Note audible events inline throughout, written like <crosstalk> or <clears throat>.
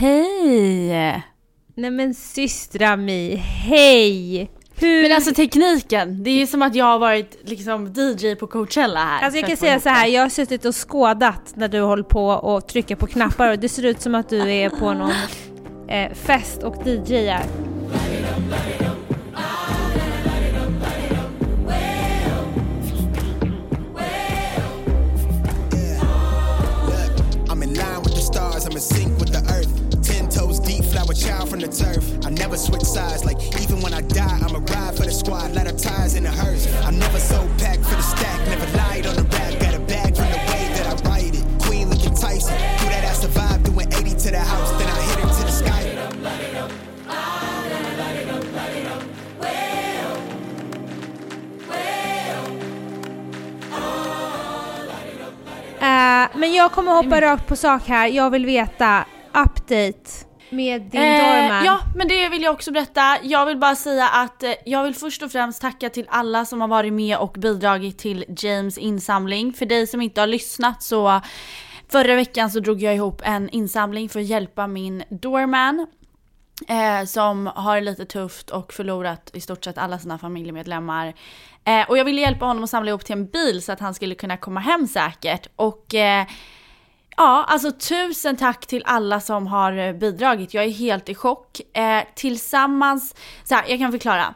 Hej! Nej men systra Mi, hej! Hur... Men alltså tekniken, det är ju som att jag har varit liksom DJ på Coachella här. Alltså jag kan säga så här, jag har suttit och skådat när du håller på och trycker på knappar och det ser ut som att du är på någon eh, fest och DJar. The turf. I never switch sides, like even when I die, I'ma ride for the squad, let her ties in the hearse. I never so packed for the stack, never lied on the rap, got a bag from the way that I write it. Queen looking Tyson, do that ass survive, doing 80 to the house, then I hit her to the sky. Uh, men jag kommer hoppa rakt på sak här. Jag vill veta update med din eh, doorman. Ja, men det vill jag också berätta. Jag vill bara säga att eh, jag vill först och främst tacka till alla som har varit med och bidragit till James insamling. För dig som inte har lyssnat så förra veckan så drog jag ihop en insamling för att hjälpa min doorman. Eh, som har det lite tufft och förlorat i stort sett alla sina familjemedlemmar. Eh, och jag ville hjälpa honom att samla ihop till en bil så att han skulle kunna komma hem säkert. Och eh, Ja, alltså tusen tack till alla som har eh, bidragit. Jag är helt i chock. Eh, tillsammans, så här, jag kan förklara.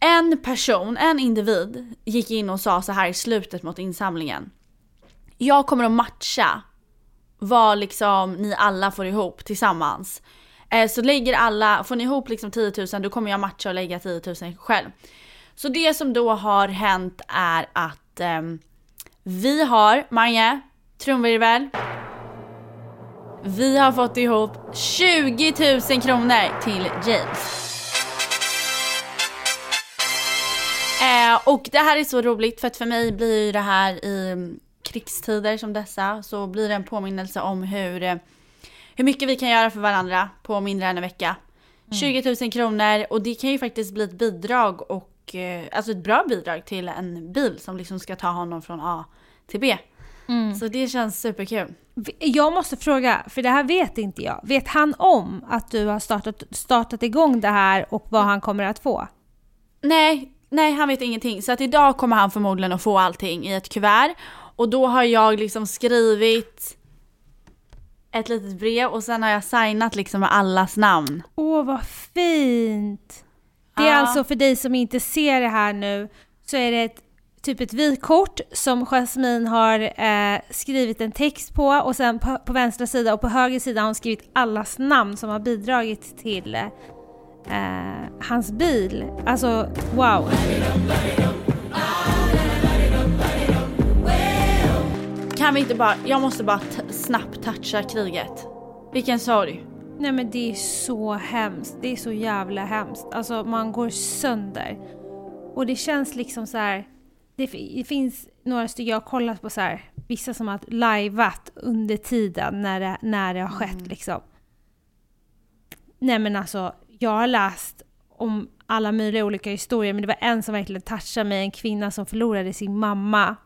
En person, en individ gick in och sa så här i slutet mot insamlingen. Jag kommer att matcha vad liksom ni alla får ihop tillsammans. Eh, så lägger alla, får ni ihop liksom 10 000 då kommer jag matcha och lägga 10 000 själv. Så det som då har hänt är att eh, vi har, Marie, trumvirvel. Vi har fått ihop 20 000 kronor till James. Eh, och det här är så roligt för att för mig blir det här i krigstider som dessa så blir det en påminnelse om hur, eh, hur mycket vi kan göra för varandra på mindre än en vecka. Mm. 20 000 kronor och det kan ju faktiskt bli ett bidrag och eh, alltså ett bra bidrag till en bil som liksom ska ta honom från A till B. Mm. Så det känns superkul. Jag måste fråga, för det här vet inte jag. Vet han om att du har startat, startat igång det här och vad han kommer att få? Nej, nej han vet ingenting. Så att idag kommer han förmodligen att få allting i ett kuvert. Och då har jag liksom skrivit ett litet brev och sen har jag signat liksom med allas namn. Åh vad fint! Det är ja. alltså för dig som inte ser det här nu så är det ett typ ett vykort som Jasmine har eh, skrivit en text på och sen på, på, vänstra sida och på höger sida har hon skrivit allas namn som har bidragit till eh, hans bil. Alltså wow! Kan vi inte bara, jag måste bara snabbt toucha kriget. Vilken sorg. Nej men det är så hemskt. Det är så jävla hemskt. Alltså man går sönder. Och det känns liksom så här det, det, finns några stycken, jag har kollat på så här, vissa som har lajvat under tiden när det, när det har skett mm. liksom. Nej men alltså, jag har läst om alla möjliga olika historier, men det var en som verkligen touchade mig, en kvinna som förlorade sin mamma.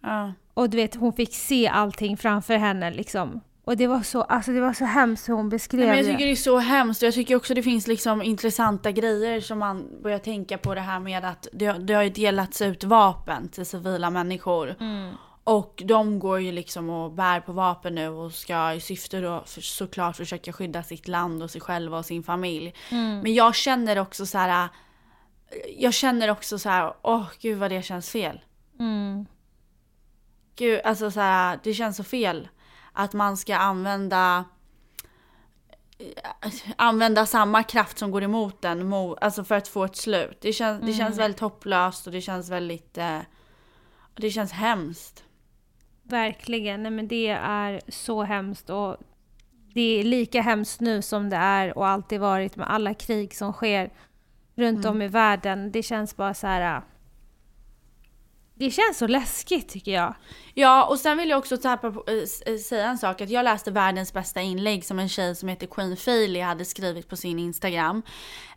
Ja. Och du vet, hon fick se allting framför henne liksom. Och det var så, alltså det var så hemskt hur hon beskrev Nej, men jag tycker det är så hemskt och jag tycker också det finns liksom intressanta grejer som man börjar tänka på det här med att det, det har ju delats ut vapen till civila människor. Mm. Och de går ju liksom och bär på vapen nu och ska i syfte då för, såklart försöka skydda sitt land och sig själva och sin familj. Mm. Men jag känner också så här. Jag känner också så här, åh gud vad det känns fel. Mm. Gud, alltså så här, det känns så fel att man ska använda använda samma kraft som går emot den alltså för att få ett slut. Det, kän, det känns mm. väldigt hopplöst och det känns väldigt... Eh, det känns hemskt. Verkligen, nej men det är så hemskt och det är lika hemskt nu som det är och alltid varit med alla krig som sker runt mm. om i världen. Det känns bara så här... Det känns så läskigt tycker jag. Ja, och sen vill jag också tappa på, äh, säga en sak. Att jag läste världens bästa inlägg som en tjej som heter Queen Failey hade skrivit på sin Instagram.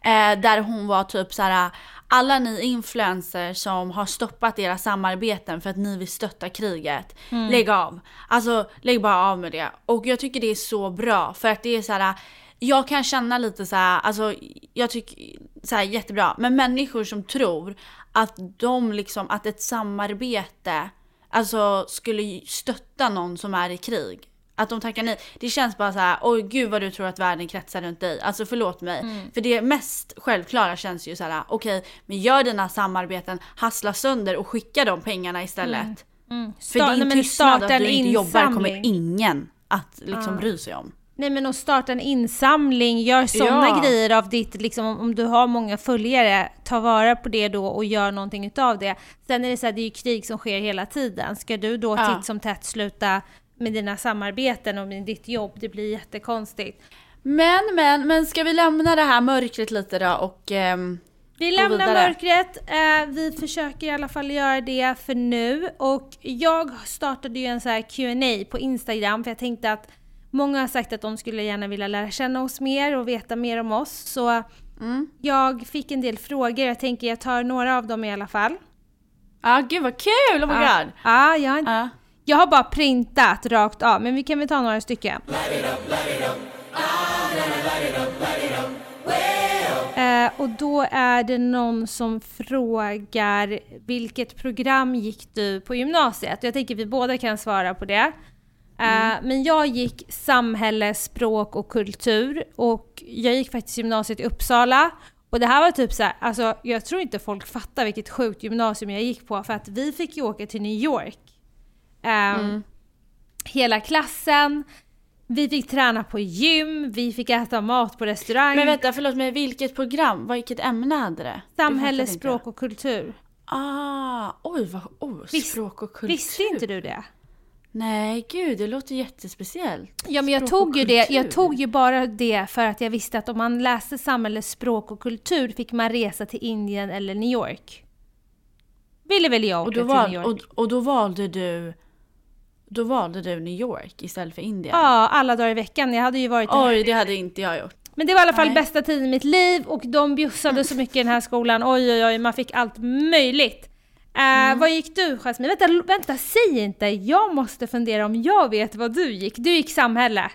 Eh, där hon var typ så här. alla ni influencers som har stoppat era samarbeten för att ni vill stötta kriget. Mm. Lägg av. Alltså lägg bara av med det. Och jag tycker det är så bra för att det är så här. Jag kan känna lite så här, alltså jag tycker så här jättebra. Men människor som tror att de liksom, att ett samarbete alltså skulle stötta någon som är i krig. Att de tackar nej. Det känns bara så här, oj gud vad du tror att världen kretsar runt dig. Alltså förlåt mig. Mm. För det mest självklara känns ju så här, okej, okay, men gör dina samarbeten, hassla sönder och skicka de pengarna istället. Mm. Mm. För din tystnad att du inte jobbar kommer ingen att liksom bry sig om. Nej men att starta en insamling, gör sådana ja. grejer av ditt, liksom om du har många följare, ta vara på det då och gör någonting utav det. Sen är det så här, det är ju krig som sker hela tiden. Ska du då ja. titt som tätt sluta med dina samarbeten och med ditt jobb, det blir jättekonstigt. Men, men, men ska vi lämna det här mörkret lite då och ehm, vi lämnar mörkret. Eh, vi försöker i alla fall göra det för nu. Och jag startade ju en så här Q&A på Instagram för jag tänkte att Många har sagt att de skulle gärna vilja lära känna oss mer och veta mer om oss. Så mm. jag fick en del frågor. Jag tänker jag tar några av dem i alla fall. Ja, ah, gud vad kul! Oh my ah. god! Ah, jag, ah. jag har bara printat rakt av, men vi kan väl ta några stycken. Eh, och då är det någon som frågar vilket program gick du på gymnasiet? Jag tänker vi båda kan svara på det. Mm. Uh, men jag gick samhälle, språk och kultur och jag gick faktiskt gymnasiet i Uppsala. Och det här var typ så här, alltså jag tror inte folk fattar vilket sjukt gymnasium jag gick på för att vi fick ju åka till New York. Um, mm. Hela klassen. Vi fick träna på gym, vi fick äta mat på restaurang. Men vänta, förlåt mig, vilket program? Vilket ämne hade det? Samhälle, språk och kultur. Ah, oj vad, oh, språk och kultur. Visste inte du det? Nej, gud, det låter jättespeciellt. Ja, men jag tog ju det. Jag tog ju bara det för att jag visste att om man läste samhälle, språk och kultur fick man resa till Indien eller New York. Ville väl jag åka till New York. Och, och då valde du då valde du New York istället för Indien? Ja, alla dagar i veckan. Jag hade ju varit Oj, det hade inte jag gjort. Men det var i alla fall Nej. bästa tiden i mitt liv och de bjussade så mycket i den här skolan. Oj, oj, oj, man fick allt möjligt. Uh, mm. Vad gick du Jasmine? Vänta, vänta, säg inte! Jag måste fundera om jag vet vad du gick. Du gick samhälle.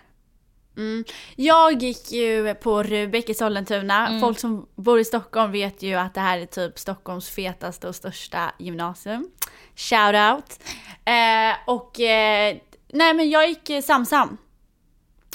Mm. Jag gick ju på Rubek i Sollentuna. Mm. Folk som bor i Stockholm vet ju att det här är typ Stockholms fetaste och största gymnasium. Shout out! Eh, och eh, nej men jag gick Samsam.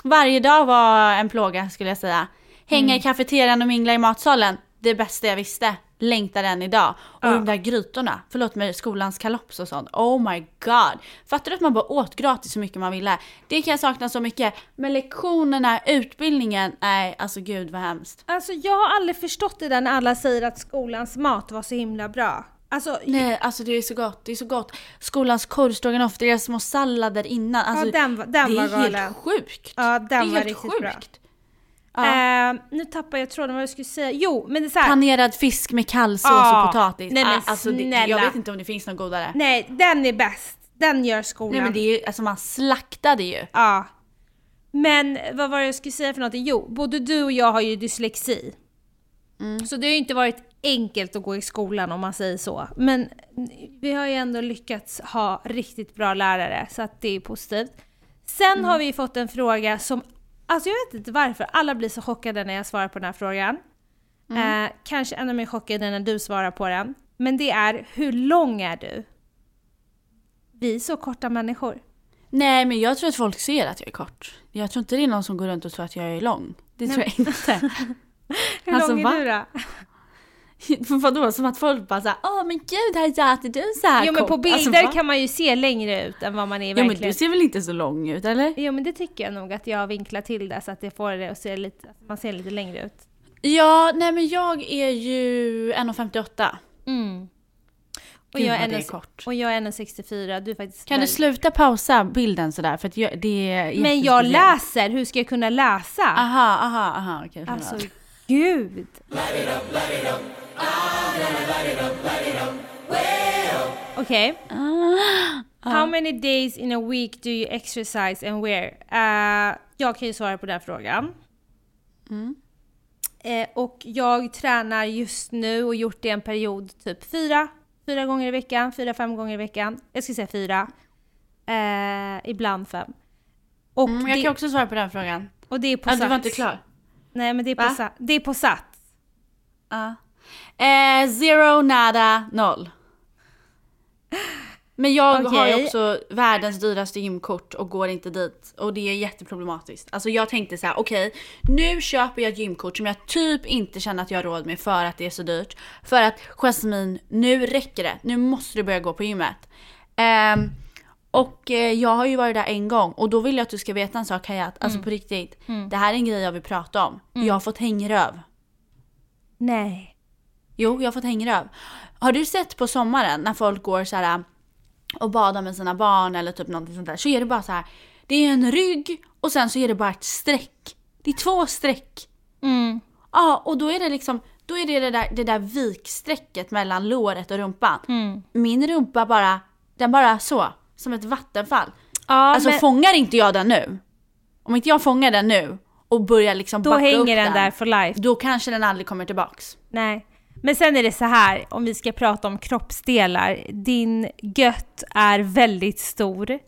Varje dag var en plåga skulle jag säga. Hänga mm. i kafeterian och mingla i matsalen. Det bästa jag visste längtar än idag. Och ja. de där grytorna, förlåt mig, skolans kalops och sånt. Oh my god. Fattar du att man bara åt gratis så mycket man ville? Det kan jag sakna så mycket. Men lektionerna, utbildningen, nej alltså gud vad hemskt. Alltså jag har aldrig förstått det där när alla säger att skolans mat var så himla bra. Alltså, Nej, alltså det är så gott. Det är så gott. Skolans korvstroganoff, deras små sallader innan. Alltså, ja, den, den det är galen. helt sjukt. Ja, den det är var helt riktigt sjukt. bra. Ja. Uh, nu tappar jag tråden vad jag skulle säga. Jo, men det är så här. Panerad fisk med kallsås ja. och potatis. Nej, men ah, alltså, det, jag vet inte om det finns något godare. Nej, den är bäst. Den gör skolan. Nej men det är ju, alltså man slaktade ju. Ja. Men vad var det jag skulle säga för någonting? Jo, både du och jag har ju dyslexi. Mm. Så det har ju inte varit enkelt att gå i skolan om man säger så. Men vi har ju ändå lyckats ha riktigt bra lärare så att det är positivt. Sen mm. har vi fått en fråga som Alltså jag vet inte varför, alla blir så chockade när jag svarar på den här frågan. Mm. Eh, kanske ännu mer chockade när du svarar på den. Men det är, hur lång är du? Vi är så korta människor. Nej men jag tror att folk ser att jag är kort. Jag tror inte det är någon som går runt och tror att jag är lång. Det Nej. tror jag inte. <laughs> hur alltså, lång är va? du då? <laughs> Vadå, som att folk bara såhär, åh men gud här är du så här Jo men på alltså, bilder alltså, kan man ju se längre ut än vad man är verkligen. Jo men du ser väl inte så lång ut eller? Jo men det tycker jag nog att jag vinklar till det så att det får det att se lite, man ser lite längre ut. Ja, nej men jag är ju 1,58. Mm. Och Gud, jag, är en, kort. och jag är 1,64. Du är faktiskt Kan du sluta pausa bilden sådär? För att jag, det är Men jag läser, hur ska jag kunna läsa? Aha, aha, aha. Okay, alltså, gud. Okej. Ah, How many days in a week do you exercise and where? Eh, jag kan ju svara på den frågan. Mm. Eh, och jag tränar just nu och gjort det en period typ fyra, fyra gånger i veckan, fyra, fem gånger i veckan. Jag ska säga fyra. Eh, ibland fem. Och, Mm, jag det, kan också svara på den frågan. och det är på Ja, du Sats. var inte klar? Nej men det är på, Va? sa, det är på Sats. Ja. Eh, zero, nada, noll. Men jag har ju också världens dyraste gymkort och går inte dit. Och det är jätteproblematiskt. Alltså jag tänkte så här: okej nu köper jag ett gymkort som jag typ inte känner att jag har råd med för att det är så dyrt. För att Jasmine, nu räcker det. Nu måste du börja gå på gymmet. Ehm, och eh, jag har ju varit där en gång och då vill jag att du ska veta en sak Hayat, alltså på riktigt. Det här är en grej jag vill prata om. Jag har fått hängröv. Nej. Jo, jag har fått hängröv. Har du sett på sommaren när folk går så här och badar med sina barn eller typ någonting sånt där så är det bara så här. Det är en rygg och sen så är det bara ett streck. Det är två streck. Mm. Ja, och då är det liksom, då är det det där, det där viksträcket mellan låret och rumpan. Mm. Min rumpa bara, den bara så, som ett vattenfall. Ja, alltså men fångar inte jag den nu, om inte jag fångar den nu och börjar liksom då backa upp hänger den där for life. då kanske den aldrig kommer tillbaks. Nej. Men sen är det så här, om vi ska prata om kroppsdelar. Din gött är väldigt stor.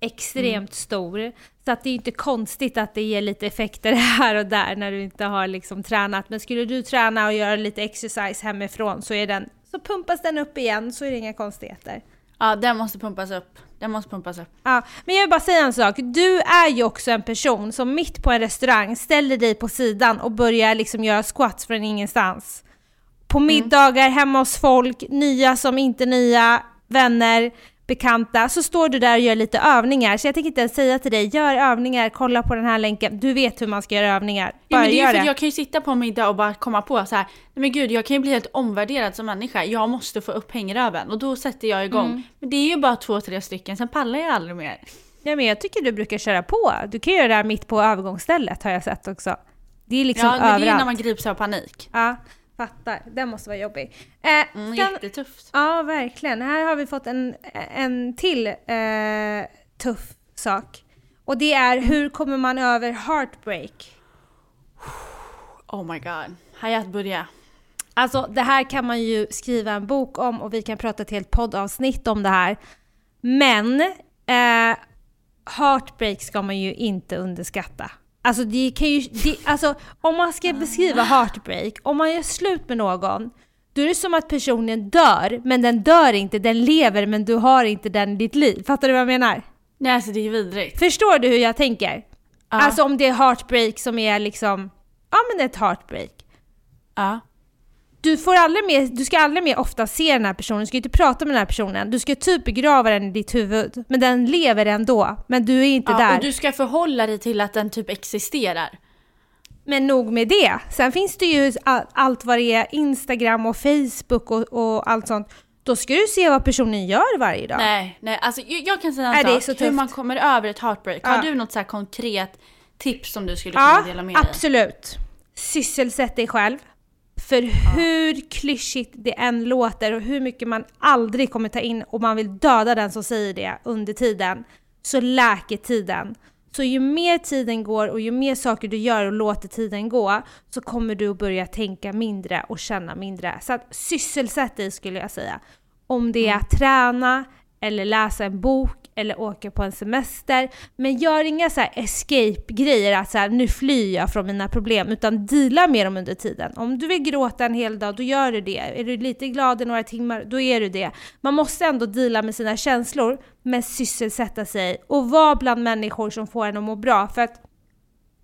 Extremt Mm. stor. Så att det är inte konstigt att det ger lite effekter <laughs> här och där när du inte har liksom tränat. Men skulle du träna och göra lite exercise hemifrån så, är den, så pumpas den upp igen, så är det inga konstigheter. Ja, den måste pumpas upp. Den måste pumpas upp. Ja, men jag vill bara säga en sak. Du är ju också en person som mitt på en restaurang ställer dig på sidan och börjar liksom göra squats från ingenstans. På middagar, hemma hos folk, nya som inte nya, vänner, bekanta, så står du där och gör lite övningar. Så jag tänker inte ens säga till dig, gör övningar, kolla på den här länken. Du vet hur man ska göra övningar. Ja, Bara men det är gör det. jag kan ju sitta på en middag och bara komma på så här. nej men gud jag kan ju bli helt omvärderad som människa. Jag måste få upp hängröven och då sätter jag igång. Mm. Men det är ju bara två, tre stycken, sen pallar jag aldrig mer. Ja, men jag tycker du brukar köra på. Du kan göra det här mitt på övergångsstället har jag sett också. Det är liksom ja, men det är överallt. när man grips av panik. Ja, fattar. Den måste vara jobbig. Eh, Mm, sen- jättetufft. Ja, verkligen. Här har vi fått en, en till eh, tuff sak. Och det är hur kommer man över heartbreak? Oh my god. Hayat börja. Alltså det här kan man ju skriva en bok om och vi kan prata ett helt poddavsnitt om det här. Men eh, heartbreak ska man ju inte underskatta. Alltså, det kan ju, det, alltså om man ska beskriva heartbreak, om man gör slut med någon, då är det som att personen dör, men den dör inte, den lever men du har inte den i ditt liv. Fattar du vad jag menar? Nej alltså det är vidrigt. Förstår du hur jag tänker? Ja. Alltså om det är heartbreak som är liksom, ja men ett heartbreak. Ja. Du, får aldrig mer, du ska aldrig mer ofta se den här personen, du ska inte prata med den här personen. Du ska typ begrava den i ditt huvud. Men den lever ändå, men du är inte ja där. och du ska förhålla dig till att den typ existerar. Men nog med det. Sen finns det ju all, allt vad det är, Instagram och Facebook och, och allt sånt. Då ska du se vad personen gör varje dag. Nej, nej alltså jag, kan säga en sak. så hur tufft. man kommer över ett heartbreak. Ja. Har du något så här konkret tips som du skulle kunna Ja, dela med dig? absolut. Sysselsätt dig själv. För hur klyschigt det än låter och hur mycket man aldrig kommer ta in och man vill döda den som säger det under tiden, så läker tiden. Så ju mer tiden går och ju mer saker du gör och låter tiden gå, så kommer du att börja tänka mindre och känna mindre. Så att sysselsätt dig skulle jag säga. Om det är att träna, eller läsa en bok, eller åka på en semester. Men gör inga så här escape-grejer, att så här, nu flyr jag från mina problem, utan deala med dem under tiden. Om du vill gråta en hel dag, då gör du det. Är du lite glad i några timmar, då är du det. Man måste ändå deala med sina känslor, men sysselsätta sig och vara bland människor som får en att må bra. För att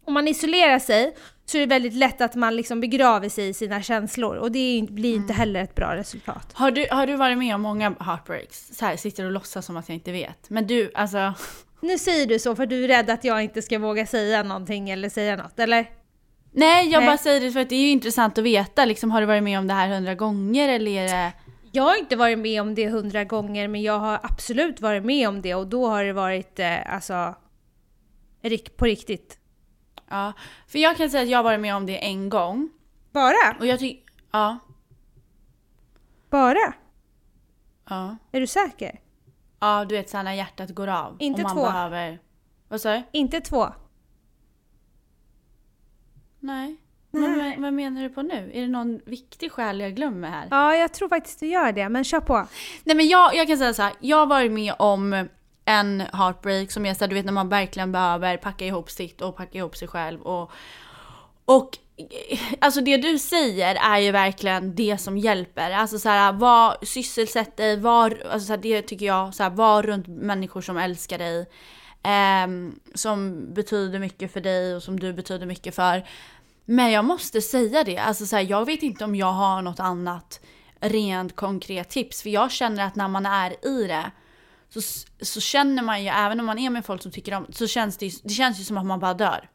om man isolerar sig så är det väldigt lätt att man liksom begraver sig i sina känslor och det blir inte heller ett bra resultat. Har du, har du varit med om många heartbreaks? Så här, sitter och låtsas som att jag inte vet. Men du, alltså. <laughs> Nu säger du så för du är rädd att jag inte ska våga säga någonting eller säga något, eller? Nej, jag Nej. bara säger det för att det är ju intressant att veta. Liksom, har du varit med om det här hundra gånger eller är det... Jag har inte varit med om det hundra gånger men jag har absolut varit med om det och då har det varit eh, alltså på riktigt. Ja. För jag kan säga att jag har varit med om det en gång. Bara? Och jag tycker... Ja. Bara? Ja. Är du säker? Ja, du vet såhär när hjärtat går av. Inte man två. behöver... Vad sa du? Inte två. Nej. Nej. Men, vad- vad menar du på nu? Är det någon viktig skäl jag glömmer här? Ja, jag tror faktiskt du gör det, men kör på. Nej men jag, jag kan säga så här. jag har varit med om en heartbreak som är så här, du vet när man verkligen behöver packa ihop sitt och packa ihop sig själv och och alltså det du säger är ju verkligen det som hjälper. Alltså så här, var, sysselsätt dig, var, alltså så här, det tycker jag, så här, var runt människor som älskar dig. Eh, som betyder mycket för dig och som du betyder mycket för. Men jag måste säga det, alltså så här, jag vet inte om jag har något annat rent konkret tips. För jag känner att när man är i det så, så känner man ju, även om man är med folk som tycker om så känns det, ju- det känns ju som att man bara dör.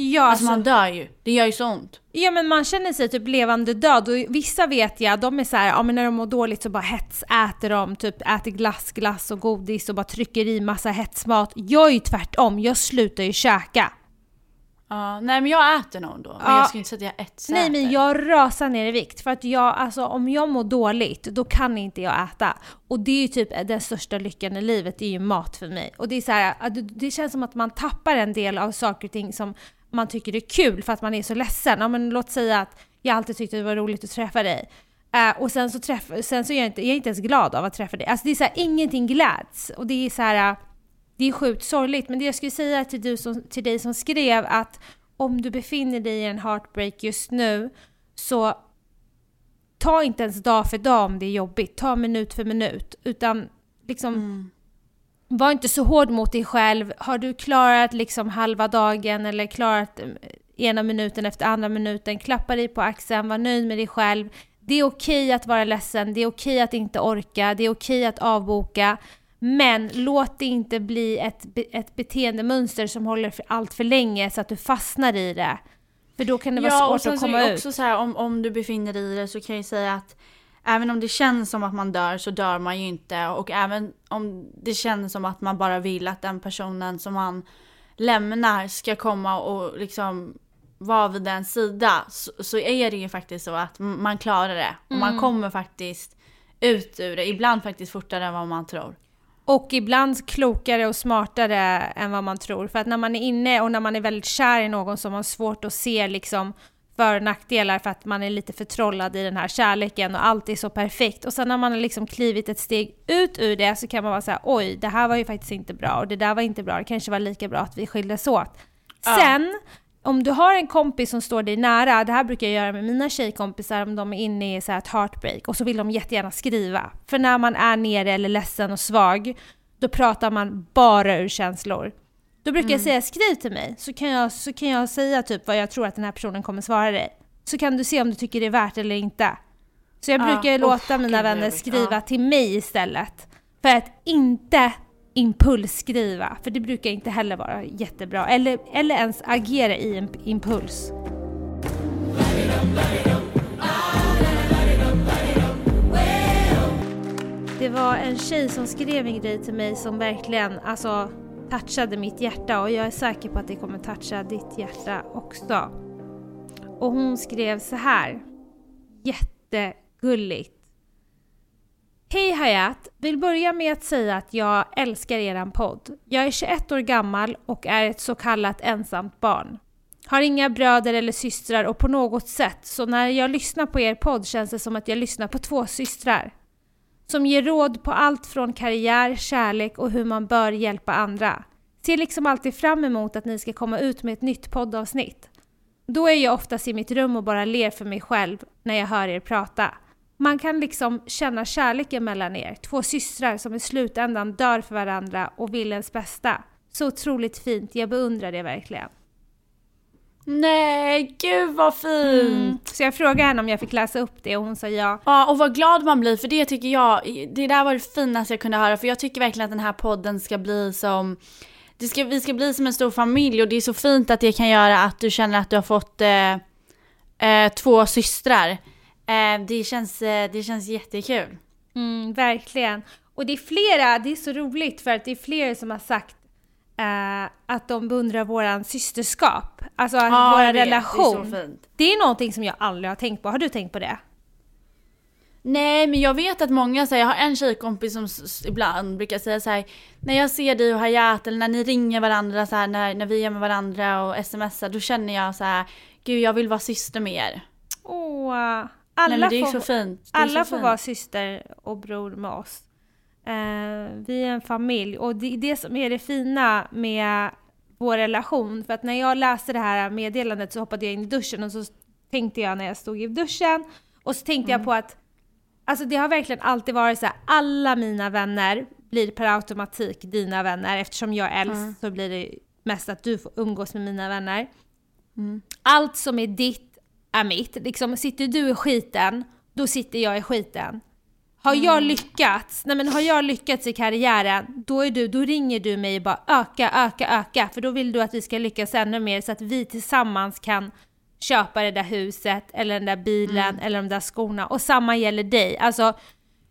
Ja, Alltså alltså, man dör ju, det gör ju så ont. ja men man känner sig typ levande död och vissa vet jag, de är så här, ja men när de mår dåligt så bara hetsäter de, typ äter glass, glass och godis och bara trycker i massa hetsmat. Jag är ju tvärtom, jag slutar ju käka. Ja, nej men jag äter nog då. Men Ja. jag skulle inte säga att jag äter. Nej men jag rasar ner i vikt för att jag, alltså om jag mår dåligt då kan inte jag äta. Och det är ju typ den största lyckan i livet, det är ju mat för mig. Och det är så här, att det- känns som att man tappar en del av saker och ting som man tycker är kul för att man är så ledsen. Ja men låt säga att jag alltid tyckte det var roligt att träffa dig. Eh, och sen så, träff, sen så är jag, inte, jag är inte ens glad av att träffa dig. Alltså det är så här, ingenting gläds. Och det är så här, det är sjukt sorgligt. Men det jag skulle säga till, du som, till dig som skrev att om du befinner dig i en heartbreak just nu så ta inte ens dag för dag om det är jobbigt. Ta minut för minut. Utan liksom Mm. var inte så hård mot dig själv. Har du klarat liksom halva dagen eller klarat eh, ena minuten efter andra minuten, klappa dig på axeln, var nöjd med dig själv. Det är okej att vara ledsen, det är okej att inte orka, det är okej att avboka. Men låt det inte bli ett, ett beteendemönster som håller för allt för länge så att du fastnar i det. För då kan det vara Ja och svårt sen att så är komma det ut. också så här om, om du befinner dig i det så kan jag ju säga att även om det känns som att man dör så dör man ju inte. Och även om det känns som att man bara vill att den personen som man lämnar ska komma och liksom vara vid den sida så, så är det ju faktiskt så att man klarar det. Och man Mm. kommer faktiskt ut ur det, ibland faktiskt fortare än vad man tror. Och ibland klokare och smartare än vad man tror. För att när man är inne och när man är väldigt kär i någon så har man svårt att se liksom för och nackdelar för att man är lite förtrollad i den här kärleken och allt är så perfekt. Och sen när man har liksom klivit ett steg ut ur det så kan man vara så här: oj, det här var ju faktiskt inte bra och det där var inte bra, det kanske var lika bra att vi skildes åt. Ja. Sen, om du har en kompis som står dig nära, det här brukar jag göra med mina tjejkompisar om de är inne i så ett heartbreak och så vill de jättegärna skriva. För när man är nere eller ledsen och svag, då pratar man bara ur känslor. Då brukar jag säga skriv till mig så kan, jag, så kan jag säga typ vad jag tror att den här personen kommer svara dig. Så kan du se om du tycker det är värt eller inte. Så jag Ja, brukar uff, låta mina vänner skriva Ja. till mig istället. För att inte impulsskriva, för det brukar inte heller vara jättebra. Eller, eller ens agera i en impuls. Det var en tjej som skrev en grej till mig som verkligen alltså, touchade mitt hjärta och jag är säker på att det kommer toucha ditt hjärta också. Och hon skrev så här. Jättegulligt. Hej Hayat! Vill börja med att säga att jag älskar eran podd. Jag är 21 år gammal och är ett så kallat ensamt barn. Har inga bröder eller systrar och på något sätt, så när jag lyssnar på er podd känns det som att jag lyssnar på två systrar. Som ger råd på allt från karriär, kärlek och hur man bör hjälpa andra. Ser liksom alltid fram emot att ni ska komma ut med ett nytt poddavsnitt. Då är jag oftast i mitt rum och bara ler för mig själv när jag hör er prata. Man kan liksom känna kärleken mellan er, två systrar som i slutändan dör för varandra och vill ens bästa. Så otroligt fint, jag beundrar det verkligen. Nej, gud vad fint! Mm. Så jag frågade henne om jag fick läsa upp det och hon sa ja. Ja, och vad glad man blir för det tycker jag, det där var det finaste jag kunde höra för jag tycker verkligen att den här podden ska bli som, det ska, vi ska bli som en stor familj och det är så fint att det kan göra att du känner att du har fått eh, eh, två systrar. Eh, det, känns, eh, det känns jättekul. Mm, verkligen. Och det är flera, det är så roligt för att det är flera som har sagt eh, att de beundrar våran systerskap. Alltså Ja, vår relation. Det är så fint. Det är någonting som jag aldrig har tänkt på. Har du tänkt på det? Nej men jag vet att många säger, jag har en tjejkompis som ibland brukar säga så här. När jag ser dig och Hayat eller när ni ringer varandra så här, när, när vi är med varandra och smsar då känner jag så här. Gud jag vill vara syster med er. Åh, alla Nej får, alla får vara syster och bror med oss. Eh, vi är en familj och det är det som är det fina med vår relation. För att när jag läste det här meddelandet så hoppade jag in i duschen och så tänkte jag när jag stod i duschen och så tänkte Mm. jag på att Alltså det har verkligen alltid varit så här, alla mina vänner blir per automatik dina vänner. Eftersom jag är äldst Mm. så blir det mest att du får umgås med mina vänner. Mm. Allt som är ditt är mitt. Liksom, sitter du i skiten, då sitter jag i skiten. Har jag Mm. lyckats, nej men har jag lyckats i karriären, då, är du, då ringer du mig och bara öka, öka, öka. För då vill du att vi ska lyckas ännu mer så att vi tillsammans kan köpa det där huset, eller den där bilen, Mm. eller de där skorna. Och samma gäller dig. Alltså,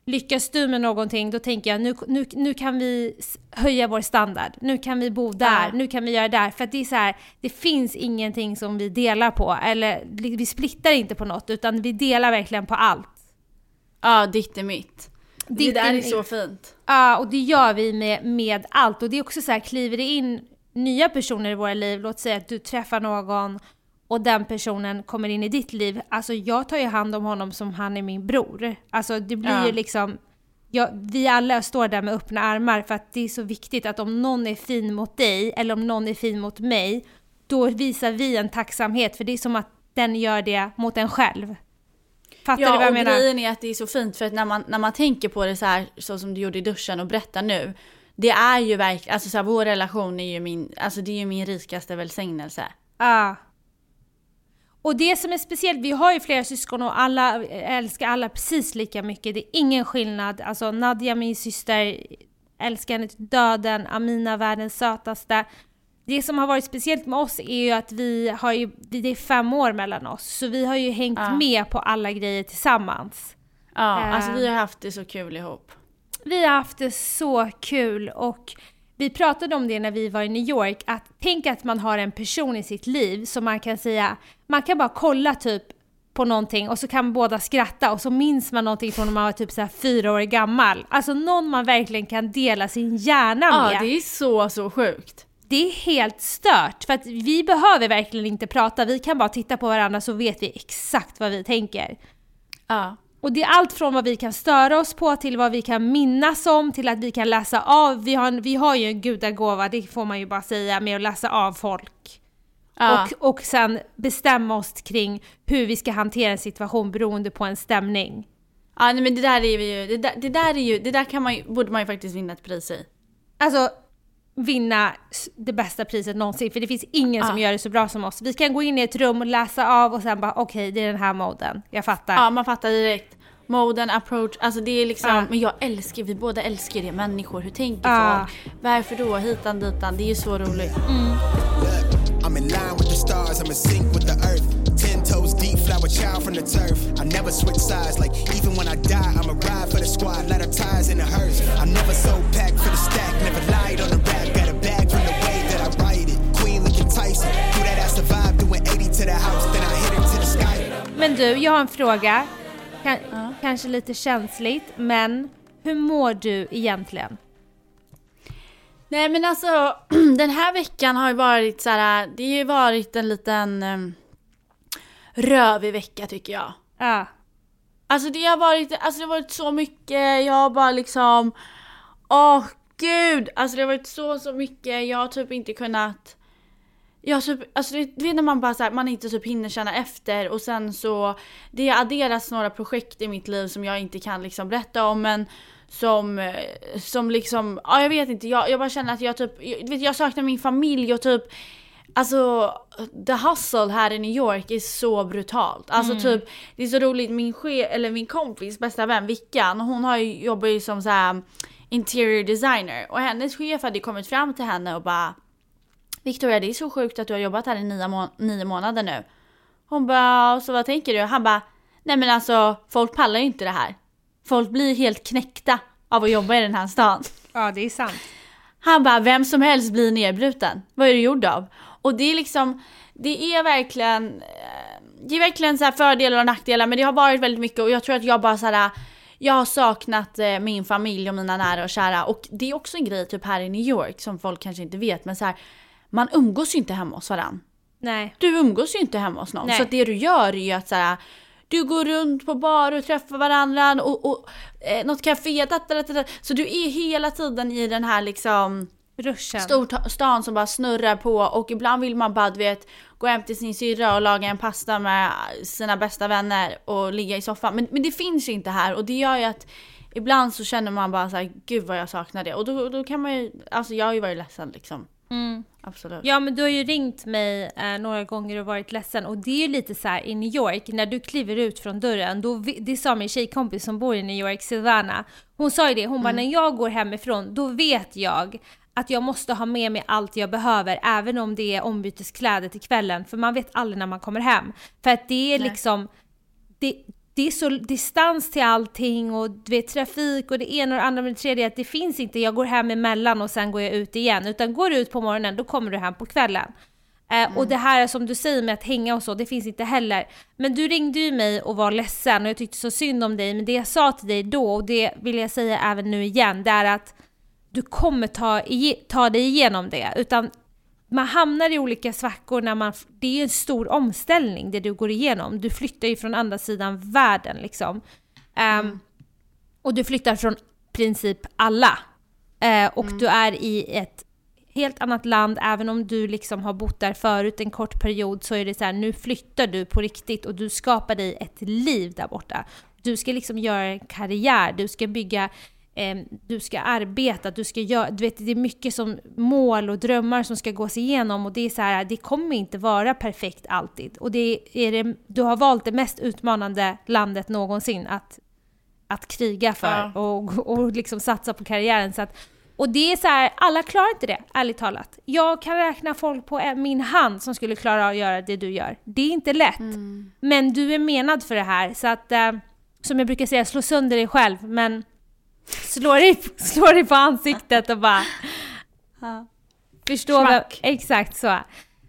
lyckas du med någonting, då tänker jag nu, nu, nu kan vi höja vår standard. Nu kan vi bo där, Ja. nu kan vi göra där. För att det är så här, det finns ingenting som vi delar på. Eller vi splittar inte på något, utan vi delar verkligen på allt. Ja ditt är mitt. Det Ditt där är är så fint. Ja, och det gör vi med, med allt. Och det är också så här, kliver det in nya personer i våra liv, låt säga att du träffar någon och den personen kommer in i ditt liv. Alltså jag tar ju hand om honom som han är min bror. Alltså det blir Ja. ju liksom, ja, vi alla står där med öppna armar för att det är så viktigt att om någon är fin mot dig eller om någon är fin mot mig, då visar vi en tacksamhet för det är som att den gör det mot en själv. Fattar du vad Ja jag och menar? grejen är att det är så fint för att när man, när man tänker på det så här så som du gjorde i duschen och berättar nu. Det är ju verkligen, alltså så här, vår relation är ju min, alltså det är ju min rikaste välsignelse. Ja. Och det som är speciellt, vi har ju flera syskon och alla älskar alla precis lika mycket. Det är ingen skillnad. Alltså Nadja, min syster, älskar henne till döden. Amina, världens sötaste. Det som har varit speciellt med oss är ju att vi har ju, det är fem år mellan oss. Så vi har ju hängt Ja. med på alla grejer tillsammans. Ja, Eh. alltså vi har haft det så kul ihop. Vi har haft det så kul och vi pratade om det när vi var i New York, att tänk att man har en person i sitt liv som man kan säga, man kan bara kolla typ på någonting och så kan båda skratta och så minns man någonting från när man var typ så här fyra år gammal. Alltså någon man verkligen kan dela sin hjärna Ja, med. det är så, så sjukt. Det är helt stört, för att vi behöver verkligen inte prata, vi kan bara titta på varandra så vet vi exakt vad vi tänker. Ja. Och det är allt från vad vi kan störa oss på till vad vi kan minnas om till att vi kan läsa av. Vi har, en, vi har ju en gudagåva, det får man ju bara säga, med att läsa av folk. Ja. Och, och sen bestämma oss kring hur vi ska hantera en situation beroende på en stämning. ja, nej men det där är ju, det där, det där är ju, det där kan man ju, borde man ju faktiskt vinna ett pris i. Alltså vinna det bästa priset någonsin, för det finns ingen som Ja. gör det så bra som oss. Vi kan gå in i ett rum och läsa av och sen bara okej, det är den här moden. Jag fattar. Ja, man fattar direkt. Moden, approach, alltså det är liksom, Ja. men jag älskar, vi båda älskar det, människor, hur tänker Ja. folk? Varför då? Hitan ditan, det är ju så roligt. Look, I'm in line with the stars, I'm in sync with the earth. Ten toes deep, flower child from the turf. I never switch sides, like even when I die, I'm a ride for the squad, let her ties in the hearse. I'm never so packed for the stack, never lied on the Men du, jag har en fråga. Kan, Kanske lite känsligt, men hur mår du egentligen? Nej men alltså, <clears throat> den här veckan har ju varit så här, det har ju varit en liten um, rövig vecka tycker jag. Ja. Alltså det har varit, alltså det har varit så mycket, jag har bara liksom, åh gud, alltså det har varit så så mycket, jag har typ inte kunnat har typ, alltså du vet när man bara så här, man inte typ hinner känna efter och sen så Det adderas några projekt i mitt liv som jag inte kan liksom berätta om men Som, eh, som liksom, ja jag vet inte, jag, jag bara känner att jag typ, jag, vet jag saknar min familj och typ Alltså the hustle här i New York är så brutalt. Alltså typ, det är så roligt, min che, eller min kompis bästa vän Vickan, hon har ju, jobbar ju som så här interior designer och hennes chef hade kommit fram till henne och bara Victoria det är så sjukt att du har jobbat här i nio, må- nio månader nu. Hon bara, så vad tänker du? Han bara, nej men alltså folk pallar ju inte det här. Folk blir helt knäckta av att jobba i den här stan. Ja, det är sant. Han bara, vem som helst blir nedbruten. Vad är du gjord av? Och det är liksom, det är verkligen, eh, det är verkligen så här fördelar och nackdelar men det har varit väldigt mycket och jag tror att jag bara så här, jag har saknat eh, min familj och mina nära och kära och det är också en grej typ här i New York som folk kanske inte vet men så här, man umgås ju inte hemma hos varandra. Nej. Du umgås ju inte hemma hos någon. Nej. Så det du gör är ju att så här, du går runt på bar och träffar varandra och, och eh, något café, så du är hela tiden i den här liksom Ruschen. storstan som bara snurrar på och ibland vill man bara du vet gå hem till sin syrra och laga en pasta med sina bästa vänner och ligga i soffan. Men, men det finns ju inte här och det gör ju att ibland så känner man bara så här, gud vad jag saknar det. Och då, då kan man ju, alltså jag har ju varit ledsen liksom. Mm. Absolut. Ja men du har ju ringt mig eh, några gånger och varit ledsen och det är ju lite så här i New York när du kliver ut från dörren, då, det sa min tjejkompis som bor i New York, Silvana, hon sa ju det, hon bara när jag går hemifrån då vet jag att jag måste ha med mig allt jag behöver även om det är ombyteskläder till kvällen för man vet aldrig när man kommer hem. För att det är Nej. liksom, det, det är så distans till allting och du vet trafik och det ena och det andra med det tredje att det finns inte, jag går hem emellan och sen går jag ut igen. Utan går du ut på morgonen då kommer du hem på kvällen. Eh, Och det här som du säger med att hänga och så, det finns inte heller. Men du ringde ju mig och var ledsen och jag tyckte så synd om dig. Men det jag sa till dig då, och det vill jag säga även nu igen, det är att du kommer ta, ta dig igenom det. Utan man hamnar i olika svackor när man, det är en stor omställning det du går igenom. Du flyttar ju från andra sidan världen liksom. Ehm, och du flyttar från princip alla. Eh, och du är i ett helt annat land, även om du liksom har bott där förut en kort period så är det så här, nu flyttar du på riktigt och du skapar dig ett liv där borta. Du ska liksom göra en karriär, du ska bygga eh, du ska arbeta, du ska göra, du vet det är mycket som mål och drömmar som ska gås igenom och det är så här, det kommer inte vara perfekt alltid. Och det är det, du har valt det mest utmanande landet någonsin att, att kriga för Ja. och, och liksom satsa på karriären. Så att, och det är så här, alla klarar inte det, ärligt talat. Jag kan räkna folk på min hand som skulle klara av att göra det du gör. Det är inte lätt. Men du är menad för det här, så att eh, som jag brukar säga, slå sönder dig själv, men slå dig, slå dig på ansiktet och bara förstå vem, Smack. Exakt så.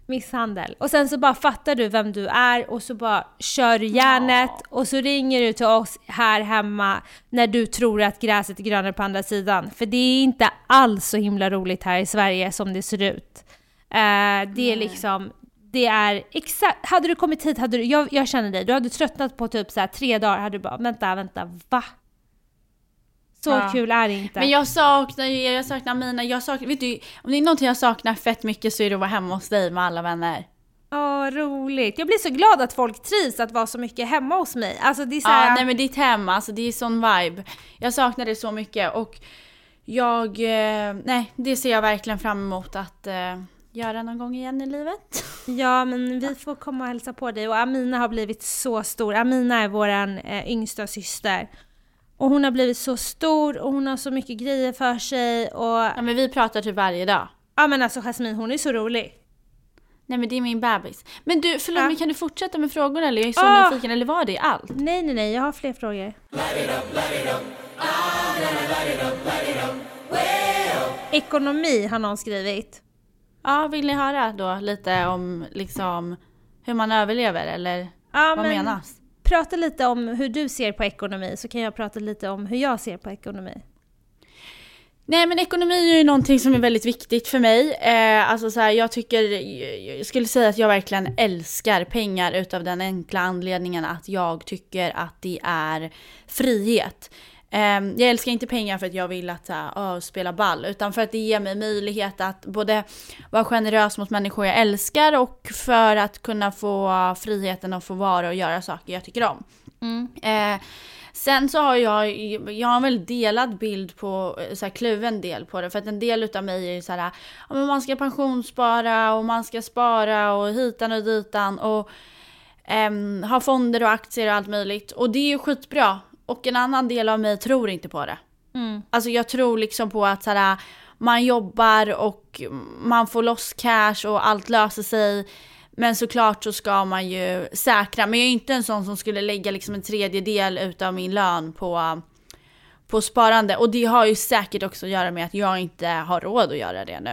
Misshandel. Och sen så bara fattar du vem du är och så bara kör du järnet och så ringer du till oss här hemma när du tror att gräset är grönare på andra sidan. För det är inte alls så himla roligt här i Sverige som det ser ut. Eh, det är liksom, det är exakt, hade du kommit hit, hade du, jag, jag känner dig, du hade tröttnat på typ så här tre dagar, hade du bara vänta, vänta, va? Så Ja. kul är det inte. Men jag saknar ju er, jag saknar mina, jag saknar, vet du, om det är någonting jag saknar fett mycket så är det att vara hemma hos dig med alla vänner. Åh, roligt. Jag blir så glad att folk trivs att vara så mycket hemma hos mig. Alltså det är så Ja, här, nej men ditt hem, alltså det är sån vibe. Jag saknar det så mycket och jag, eh, nej det ser jag verkligen fram emot att eh, göra någon gång igen i livet. <laughs> Ja, men vi får komma och hälsa på dig och Amina har blivit så stor. Amina är våran eh, yngsta syster. Och hon har blivit så stor och hon har så mycket grejer för sig och Ja men vi pratar typ varje dag. ja men alltså Jasmine hon är så rolig. Nej men det är min bebis. Men du, förlåt Ja. men kan du fortsätta med frågorna eller? Jag är så Ah. nyfiken, eller var det allt? Nej nej nej, jag har fler frågor. Ekonomi har någon skrivit. Ja, vill ni höra då lite om liksom hur man överlever eller Ja, vad men menas? Prata lite om hur du ser på ekonomi så kan jag prata lite om hur jag ser på ekonomi. Nej men ekonomi är ju någonting som är väldigt viktigt för mig. Eh, alltså så här, jag tycker, jag skulle säga att jag verkligen älskar pengar utav den enkla anledningen att jag tycker att det är frihet. Eh, jag älskar inte pengar för att jag vill att så här, åh, spela ball, utan för att det ger mig möjlighet att både vara generös mot människor jag älskar och för att kunna få friheten att få vara och göra saker jag tycker om. Eh, sen så har jag, jag har en väldigt delad bild på, så här, kluven del på det. För att en del utav mig är så här, ja, men man ska pensionsspara och man ska spara och hitan och ditan och ehm, ha fonder och aktier och allt möjligt. Och det är ju skitbra. Och en annan del av mig tror inte på det. Mm. Alltså jag tror liksom på att så här, man jobbar och man får loss cash och allt löser sig. Men såklart så ska man ju säkra. Men jag är inte en sån som skulle lägga liksom en tredjedel utav min lön på, på sparande. Och det har ju säkert också att göra med att jag inte har råd att göra det nu.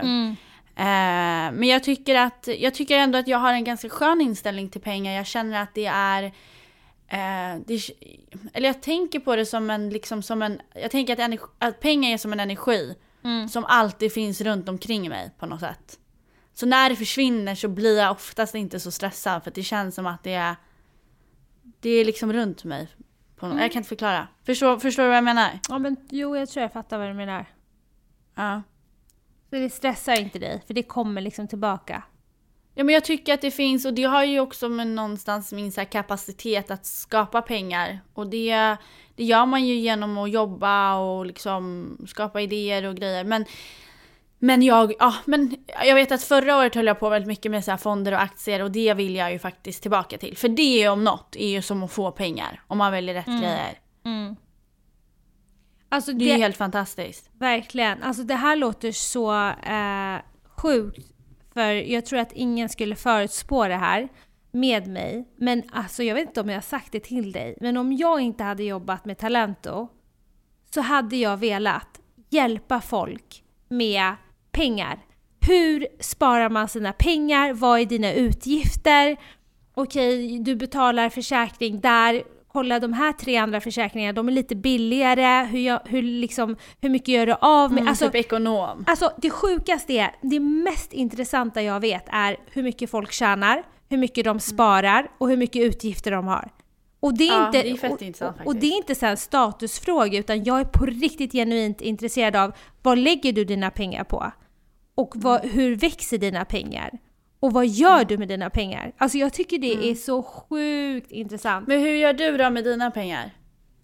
Eh, men jag tycker, att, jag tycker ändå att jag har en ganska skön inställning till pengar. Jag känner att det är eh, det, eller jag tänker på det som en, liksom som en, jag tänker att, energi, att pengar är som en energi Mm. som alltid finns runt omkring mig på något sätt. Så när det försvinner så blir jag oftast inte så stressad för det känns som att det är, det är liksom runt mig. På något, Jag kan inte förklara. Förstår, förstår du vad jag menar? Ja men jo, jag tror jag fattar vad du menar. Ja. Så det stressar inte dig, för det kommer liksom tillbaka. Ja men jag tycker att det finns och det har ju också med någonstans min så kapacitet att skapa pengar. Och det, det gör man ju genom att jobba och liksom skapa idéer och grejer. Men, men jag, ja men jag vet att förra året höll jag på väldigt mycket med så fonder och aktier och det vill jag ju faktiskt tillbaka till. För det om något är ju som att få pengar om man väljer rätt grejer. Mm. Alltså Det är ju helt fantastiskt. Verkligen. Alltså det här låter så eh, sjukt. För jag tror att ingen skulle förutspå det här med mig. Men alltså jag vet inte om jag har sagt det till dig. Men om jag inte hade jobbat med Talento så hade jag velat hjälpa folk med pengar. Hur sparar man sina pengar? Vad är dina utgifter? Okej, du betalar försäkring där. Kolla de här tre andra försäkringarna, de är lite billigare. Hur, jag, hur, liksom, hur mycket gör du av med? Mm, alltså, typ ekonom. Alltså det sjukaste är, det mest intressanta jag vet är hur mycket folk tjänar, hur mycket de sparar och hur mycket utgifter de har. Och det är Ja, inte, det är och, och, det är inte så en statusfråga utan jag är på riktigt genuint intresserad av vad lägger du dina pengar på? Och vad, Mm. hur växer dina pengar? Och vad gör du med dina pengar? Alltså jag tycker det Mm. är så sjukt intressant. Men hur gör du då med dina pengar?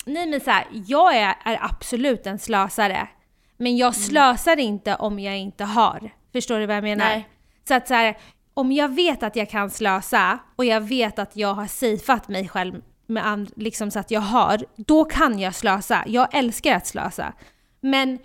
Nej men så här, jag är, är absolut en slösare. Men Mm. jag slösar inte om jag inte har. Förstår du vad jag menar? Nej. Så att så här, om jag vet att jag kan slösa och jag vet att jag har safeat mig själv med and, liksom så att jag har, då kan jag slösa. Jag älskar att slösa. Men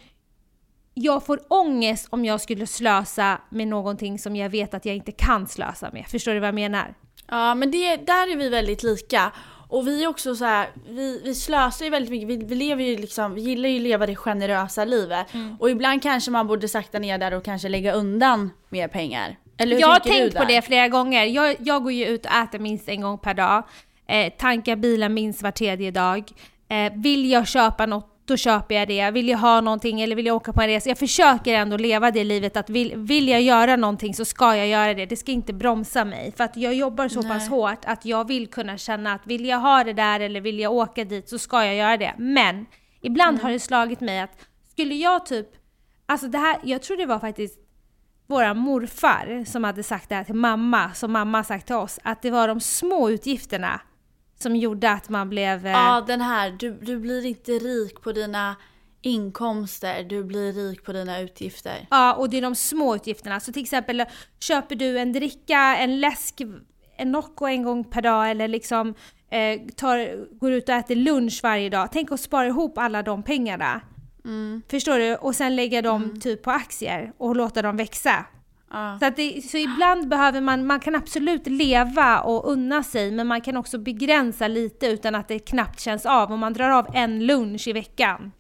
jag får ångest om jag skulle slösa med någonting som jag vet att jag inte kan slösa med. Förstår du vad jag menar? Ja men det, där är vi väldigt lika. Och vi är också så här, vi, vi slösar ju väldigt mycket, vi, vi lever ju liksom, vi gillar ju att leva det generösa livet. Och ibland kanske man borde sakta ner där och kanske lägga undan mer pengar. Eller hur Jag har tänkt på det flera gånger. Jag, jag går ju ut och äter minst en gång per dag. Eh, tankar bilen minst var tredje dag. Eh, vill jag köpa något, då köper jag det. Vill jag ha någonting eller vill jag åka på en resa? Jag försöker ändå leva det livet att vill, vill jag göra någonting så ska jag göra det. Det ska inte bromsa mig. För att jag jobbar så pass Nej. hårt att jag vill kunna känna att vill jag ha det där eller vill jag åka dit så ska jag göra det. Men ibland har det slagit mig att skulle jag typ Alltså det här, jag tror det var faktiskt våra morfar som hade sagt det här till mamma, som mamma sagt till oss, att det var de små utgifterna som gjorde att man blev... eh, Ja den här, du, du blir inte rik på dina inkomster, du blir rik på dina utgifter. Ja, och det är de små utgifterna. Så till exempel köper du en dricka, en läsk, en Nocco en gång per dag eller liksom eh, tar, går ut och äter lunch varje dag. Tänk att spara ihop alla de pengarna. Mm. Förstår du? Och sen lägga dem typ på aktier och låta dem växa. Ja. Så, att det, så ibland behöver man, man kan absolut leva och unna sig men man kan också begränsa lite utan att det knappt känns av. Om man drar av en lunch i veckan.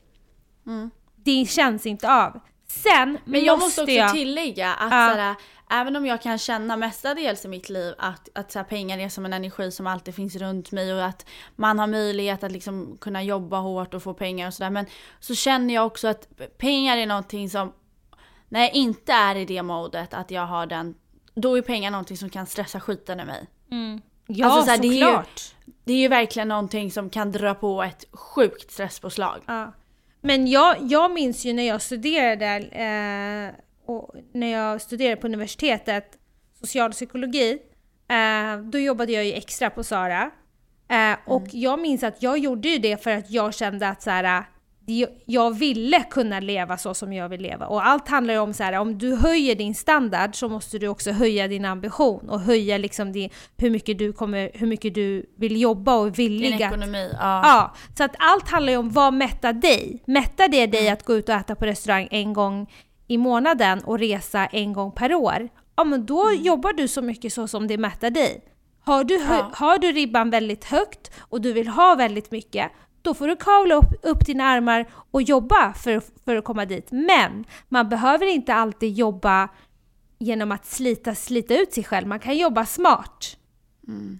Mm. Det känns inte av. Sen Men jag måste måste också jag... tillägga att Ja. såhär, även om jag kan känna mestadels i mitt liv att, att såhär, pengar är som en energi som alltid finns runt mig och att man har möjlighet att liksom kunna jobba hårt och få pengar och sådär. Men så känner jag också att pengar är någonting som, när jag inte är i det modet att jag har den, då är pengar någonting som kan stressa skiten ur mig. Mm. Ja, Alltså, så här, det är ju- såklart. Det är ju verkligen någonting som kan dra på ett sjukt stresspåslag. Ja. Men jag, jag minns ju när jag studerade, eh, och när jag studerade på universitetet, socialpsykologi, eh, då jobbade jag ju extra på Sara. Eh, och jag minns att jag gjorde ju det för att jag kände att så här, det- jag ville kunna leva så som jag vill leva. Och allt handlar ju om så här, om du höjer din standard så måste du också höja din ambition och höja liksom din, hur, mycket du kommer, hur mycket du vill jobba och är villig Din att ekonomi, ja. Ja, så att allt handlar ju om vad mättar dig? Mättar det dig att gå ut och äta på restaurang en gång i månaden och resa en gång per år? Ja men då jobbar du så mycket så som det mättar dig. Har du, Ja. har du ribban väldigt högt och du vill ha väldigt mycket, då får du kavla upp, upp dina armar och jobba för, för att komma dit. Men man behöver inte alltid jobba genom att slita, slita ut sig själv. Man kan jobba smart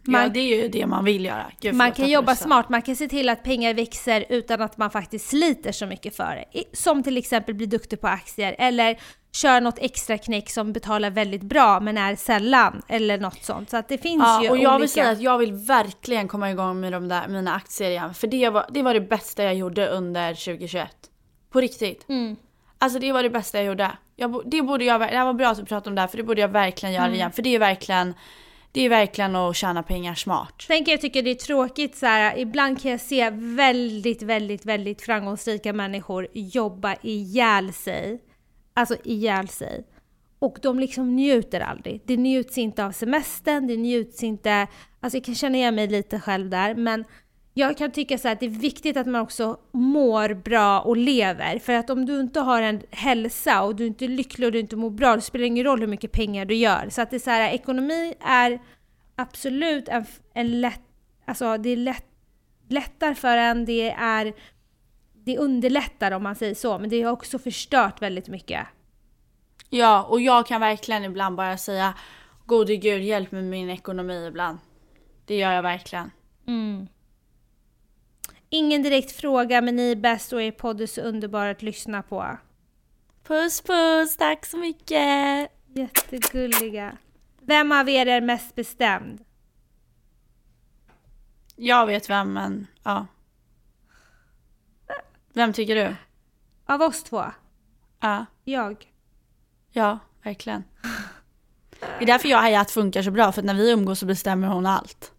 ja, Man- det är ju det man vill göra. Gud, Man kan jobba jag smart, man kan se till att pengar växer utan att man faktiskt sliter så mycket för det. Som till exempel bli duktig på aktier eller kör något extra knäck som betalar väldigt bra men är sällan eller något sånt. Så att det finns ju Ja, och jag olika. vill säga att jag vill verkligen komma igång med de där, mina aktier igen. För det var, det var det bästa jag gjorde under 2021. På riktigt. Mm. Alltså det var det bästa jag gjorde. Jag, det borde jag, det var bra att du pratade om det här, för det borde jag verkligen Mm. göra igen. För det är verkligen, det är verkligen att tjäna pengar smart. Sen kan jag tycka det är tråkigt så här, ibland kan jag se väldigt, väldigt, väldigt framgångsrika människor jobba ihjäl sig. Alltså ihjäl sig. Och de liksom njuter aldrig. Det njuts inte av semestern, det njuts inte... Alltså jag kan känna igen mig lite själv där, men jag kan tycka så här att det är viktigt att man också mår bra och lever. För att om du inte har en hälsa och du inte är lycklig och du inte mår bra, det spelar ingen roll hur mycket pengar du gör. Så att det är så här, ekonomi är absolut en, en lätt... Alltså det är lätt, lättar för en, det är... Det underlättar om man säger så, men det har också förstört väldigt mycket. Ja, och jag kan verkligen ibland bara säga Gode gud, hjälp mig med min ekonomi ibland. Det gör jag verkligen. Mm. Ingen direkt fråga, men ni är bäst och er podd är så underbar att lyssna på. Puss puss, tack så mycket! Jättegulliga. Vem av er är mest bestämd? Jag vet vem, men ja. Vem tycker du? Av oss två? Ja, Jag. ja, verkligen. Det är därför jag och Hayat funkar så bra, för när vi umgås så bestämmer hon allt.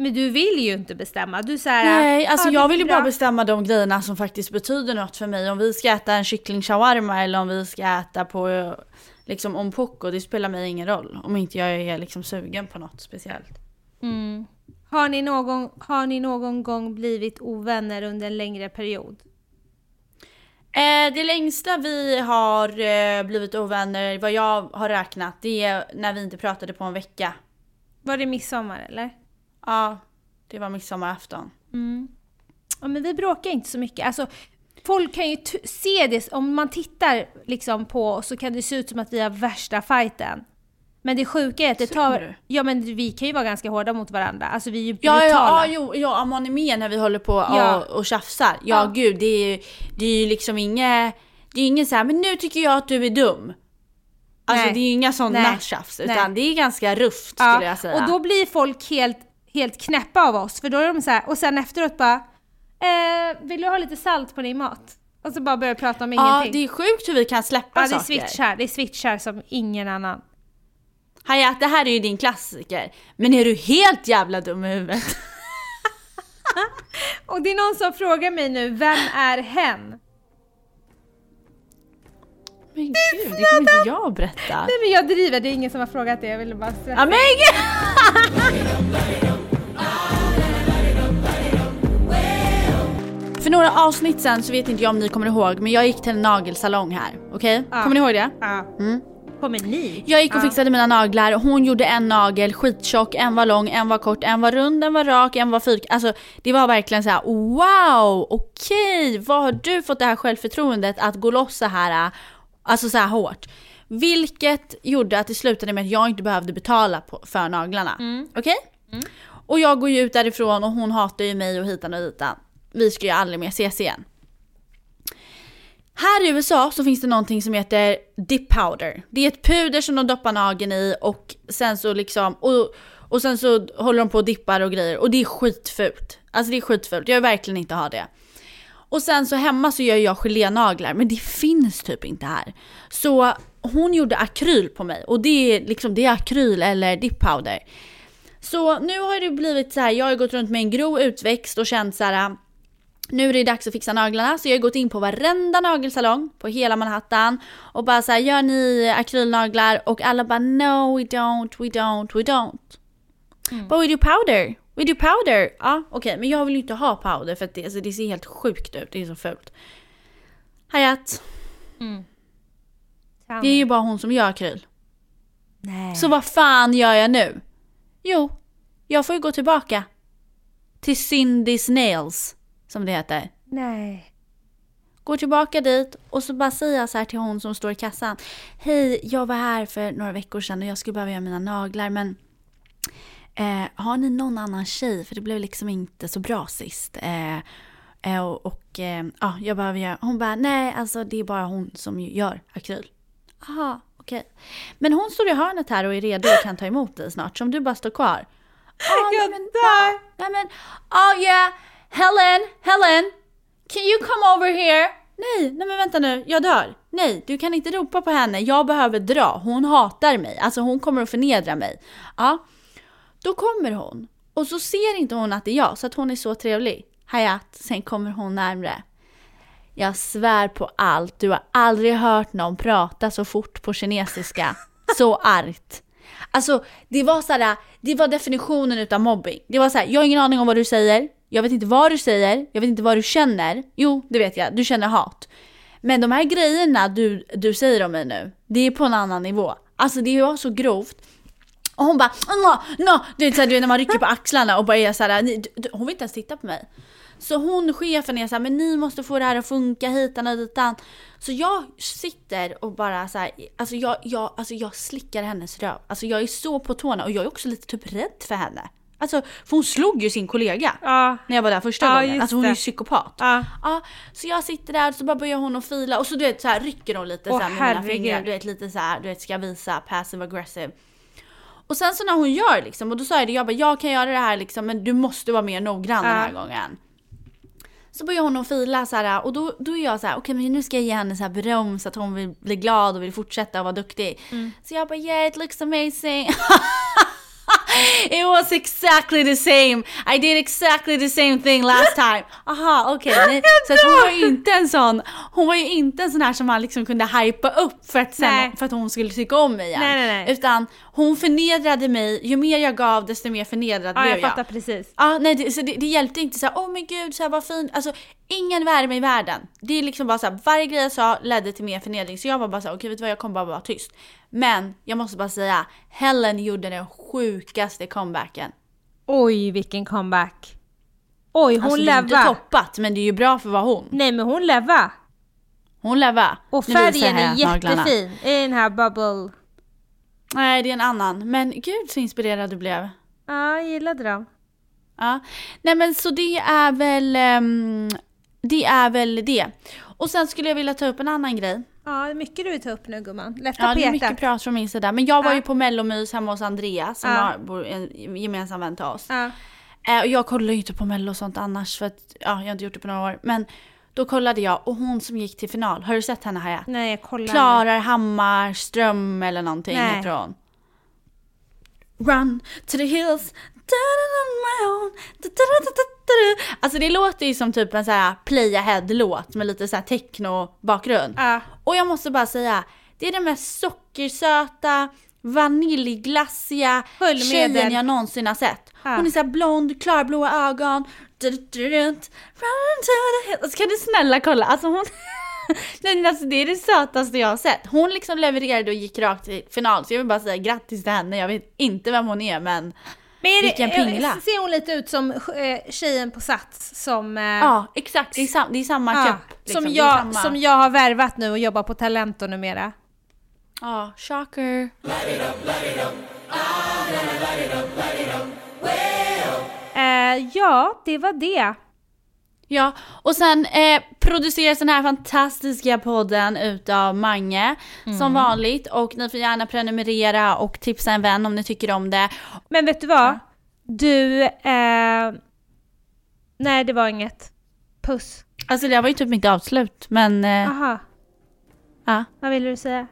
Men du vill ju inte bestämma. Du säger Nej, alltså jag vill ju bara bestämma. de grejerna som faktiskt betyder något för mig. Om vi ska äta en kyckling shawarma eller om vi ska äta på liksom ompoko, det spelar mig ingen roll. Om inte jag är liksom sugen på något speciellt. Mm. Har, ni någon, har ni någon gång blivit ovänner under en längre period? Eh, det längsta vi har eh, blivit ovänner, vad jag har räknat, det är när vi inte pratade på en vecka. Var det midsommar eller? Ja, det var midsommarafton. Mm. Ja, men vi bråkar inte så mycket. Alltså, folk kan ju se det, om man tittar liksom på oss så kan det se ut som att vi har värsta fighten. Men det sjuka är att det tar... Ja men vi kan ju vara ganska hårda mot varandra. Alltså vi är ju Ja, brutala. ja, ja, jo, ja, om man är med när vi håller på Ja. och, och tjafsar. Ja, Ja. gud, det är ju det är ju liksom inget, det är inget så här, men nu tycker jag att du är dum. Alltså Nej. det är ju inga sådana Nej. tjafs, Nej. utan det är ganska rufft Ja, skulle jag säga. Och då blir folk helt, helt knäppa av oss. För då är de så här, och sen efteråt bara eh, Vill du ha lite salt på din mat? Och så bara börjar prata om ja, ingenting. det är sjukt hur vi kan släppa ja, det är saker. switchar. Det är switchar som ingen annan. Hayat, det här är ju din klassiker. Men är du helt jävla dum i huvudet? <laughs> Och det är någon som frågar mig nu, vem är hen? Men gud, det kommer inte jag berätta. Nej men jag driver, det är ingen som har frågat det. Jag ville bara säga. Ja men gud! <laughs> För några avsnitt sen så vet inte jag om ni kommer ihåg, men jag gick till en nagelsalong här. Okej? Ja. Kommer ni ihåg det? Ja. Mm. Kommer ni? Jag gick och fixade mina naglar, hon gjorde en nagel skittjock, en var lång, en var kort, en var rund, en var rak, en var fyrk. Alltså det var verkligen så här: wow, okej, var har du fått det här självförtroendet att gå loss så här, alltså så här hårt? Vilket gjorde att det slutade med att jag inte behövde betala på, för naglarna. Mm. Okej? Och jag går ju ut därifrån och hon hatar ju mig och hitan och ditan. Vi ska ju aldrig mer ses igen. Här i USA så finns det någonting som heter dip powder. Det är ett puder som de doppar nageln i och sen så liksom och, och sen så håller de på och dippar och grejer och det är skitfult. Alltså det är skitfult, jag vill verkligen inte ha det. Och sen så hemma så gör jag gelénaglar men det finns typ inte här. Så hon gjorde akryl på mig och det är liksom det är akryl eller dip powder. Så nu har det blivit så här, jag har gått runt med en grov utväxt och känt så här. Nu är det dags att fixa naglarna så jag har gått in på varenda nagelsalong på hela Manhattan och bara så här, gör ni akrylnaglar? Och alla bara no we don't, we don't, we don't. But we do powder, we do powder. Ja okej men jag vill ju inte ha powder för att det, alltså, det ser helt sjukt ut, det är så fult. Hayat, Tell det är ju bara hon som gör akryl. Nej. Så vad fan gör jag nu? Jo, jag får ju gå tillbaka. Till Cindy's Nails, som det heter. Nej. Går tillbaka dit och så bara säger jag så här till hon som står i kassan. Hej, jag var här för några veckor sedan och jag skulle behöva göra mina naglar men eh, har ni någon annan tjej? För det blev liksom inte så bra sist. Eh, eh, och och eh, ja, jag behöver göra... Hon bara, nej alltså det är bara hon som gör akryl. Aha, okej. Men hon står i hörnet här och är redo och kan ta emot dig snart. Så om du bara står kvar. Ah, Jag dör. nej men, oh yeah, Helen, Helen, can you come over here? Nej, nej men vänta nu, jag dör. Nej, du kan inte ropa på henne, jag behöver dra. Hon hatar mig, alltså hon kommer att förnedra mig. Ja, då kommer hon. Och så ser inte hon att det är jag, så att hon är så trevlig. Hayat, sen kommer hon närmre. Jag svär på allt, du har aldrig hört någon prata så fort på kinesiska. Så argt. Alltså, det var såhär, det var definitionen utav mobbing. Det var såhär, jag har ingen aning om vad du säger. Jag vet inte vad du säger. Jag vet inte vad du känner. Jo, det vet jag. Du känner hat. Men de här grejerna du, du säger om mig nu, det är på en annan nivå. Alltså det var så grovt. Och hon bara no, no. Du vet, så här, du vet när man rycker på axlarna och bara är så här, ni- du- hon vill inte ens titta på mig. Så hon, chefen är så här, men ni måste få det här att funka hitan och ditan. Så jag sitter och bara så här, alltså jag, jag, alltså jag slickar hennes röv. Alltså jag är så på tårna och jag är också lite typ rädd för henne. Alltså, för hon slog ju sin kollega Ja. när jag var där första Ja, gången. Alltså hon är ju psykopat. Ja. Ja, så jag sitter där så bara börjar hon att fila och så du vet så här rycker hon lite Åh, så här med mina herregud. fingrar. Du vet lite så här, du vet ska visa passive aggressive. Och sen så när hon gör liksom och då sa jag det, jag bara jag kan göra det här liksom men du måste vara mer noggrann den här gången. Så börjar hon att fila så här och då, då är jag så här okej men nu ska jag ge henne så här beröm så att hon vill bli glad och vill fortsätta och vara duktig. Så jag bara yeah it looks amazing. <laughs> <laughs> It was exactly the same. I did exactly the same thing last time. Aha, okej. <laughs> nej. Så att hon var ju inte en sån, hon var ju inte en sån här som man liksom kunde hypa upp för att, sen, Nej. för att hon skulle tycka om mig igen. Nej, nej, nej. Utan hon förnedrade mig, ju mer jag gav desto mer förnedrad Ja, blev jag jag. fattar precis. Ja, nej, det, så det, det hjälpte inte så här, åh men gud, så här, vad fint. Alltså, ingen värme i världen. Det är liksom bara så här, varje grej jag sa ledde till mer förnedring. Så jag var bara så här, okej vet du vad, jag kommer bara vara tyst. Men jag måste bara säga, Helen gjorde den sjukaste comebacken. Oj, vilken comeback. Oj, hon Alltså det är inte leva. toppat, men det är ju bra för vad hon. Nej, men hon leva. Hon leva. Och färgen är jättefin i den här bubble. Nej, det är en annan. Men gud så inspirerad du blev. Ja, jag gillade dem. Ja. Nej men så det är väl, ehm, det är väl det. Och sen skulle jag vilja ta upp en annan grej. Ja, det är mycket du vill ta upp nu gumman. Lätta Ja, det är mycket prat från min sida. Men jag var Ja. ju på mellomys hemma hos Andreas som Ja. bor en gemensam vän till oss. Ja. Eh, och jag kollar ju inte på mello och sånt annars för att ja, jag har inte gjort det på några år. Men då kollade jag och hon som gick till final, har du sett henne Hayat? Nej, jag kollar. Klarar Hammarström eller någonting Nej. heter hon. Run to the hills. Alltså det låter ju som typ en så här play ahead-låt med lite så här techno-bakgrund. Ja. Och jag måste bara säga, det är den mest sockersöta, vaniljglassiga tjejen jag någonsin har sett. Ja. Hon är så blond, klarblåa ögon. Du-du-du-du-du. Run to the hills. Ska du snälla kolla? Alltså hon... <laughs> Nej, alltså det är det sötaste jag har sett. Hon liksom levererade och gick rakt till final. Så jag vill bara säga grattis till henne. Jag vet inte vem hon är men... Men är det, Vilken pingla. Ser hon lite ut som eh, tjejen på Sats som... eh, Ja, exakt. Det är, sam, det är samma ja, cup. liksom. som, jag, samma- som jag har värvat nu och jobbar på Talento numera. Ja, shocker. Eh, ja, det var det. Ja, och sen eh, produceras den här fantastiska podden utav Mange som vanligt och ni får gärna prenumerera och tipsa en vän om ni tycker om det. Men vet du vad? Du... Eh, nej, det var inget. Puss. Alltså det var ju typ mitt avslut men eh, Aha, ja. vad ville du säga?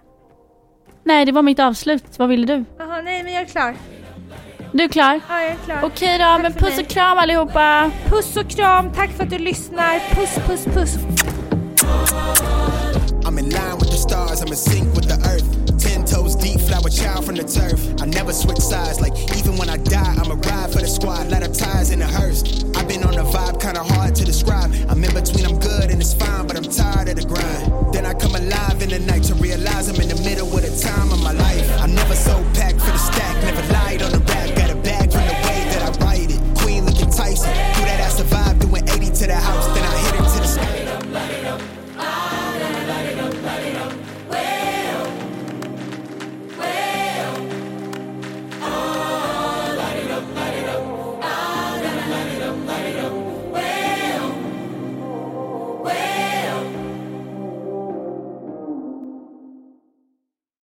Nej det var mitt avslut, vad ville du? Jaha, nej men jag är klar. Du är klar? Ja, jag är klar. Okej då, Tack men puss och kram allihopa. Puss och kram, tack för att du lyssnar. Puss, puss, puss. I'm in line with the stars, I'm in sync with the earth. Ten toes deep, flower child from the turf. I never switch sides, like even when I die, I'm ride for the squad, lot of ties in the hearse. I've been on a vibe, kinda hard to describe. I'm in between, I'm good and it's fine, but I'm tired of the grind. Then I come alive in the night to realize I'm in the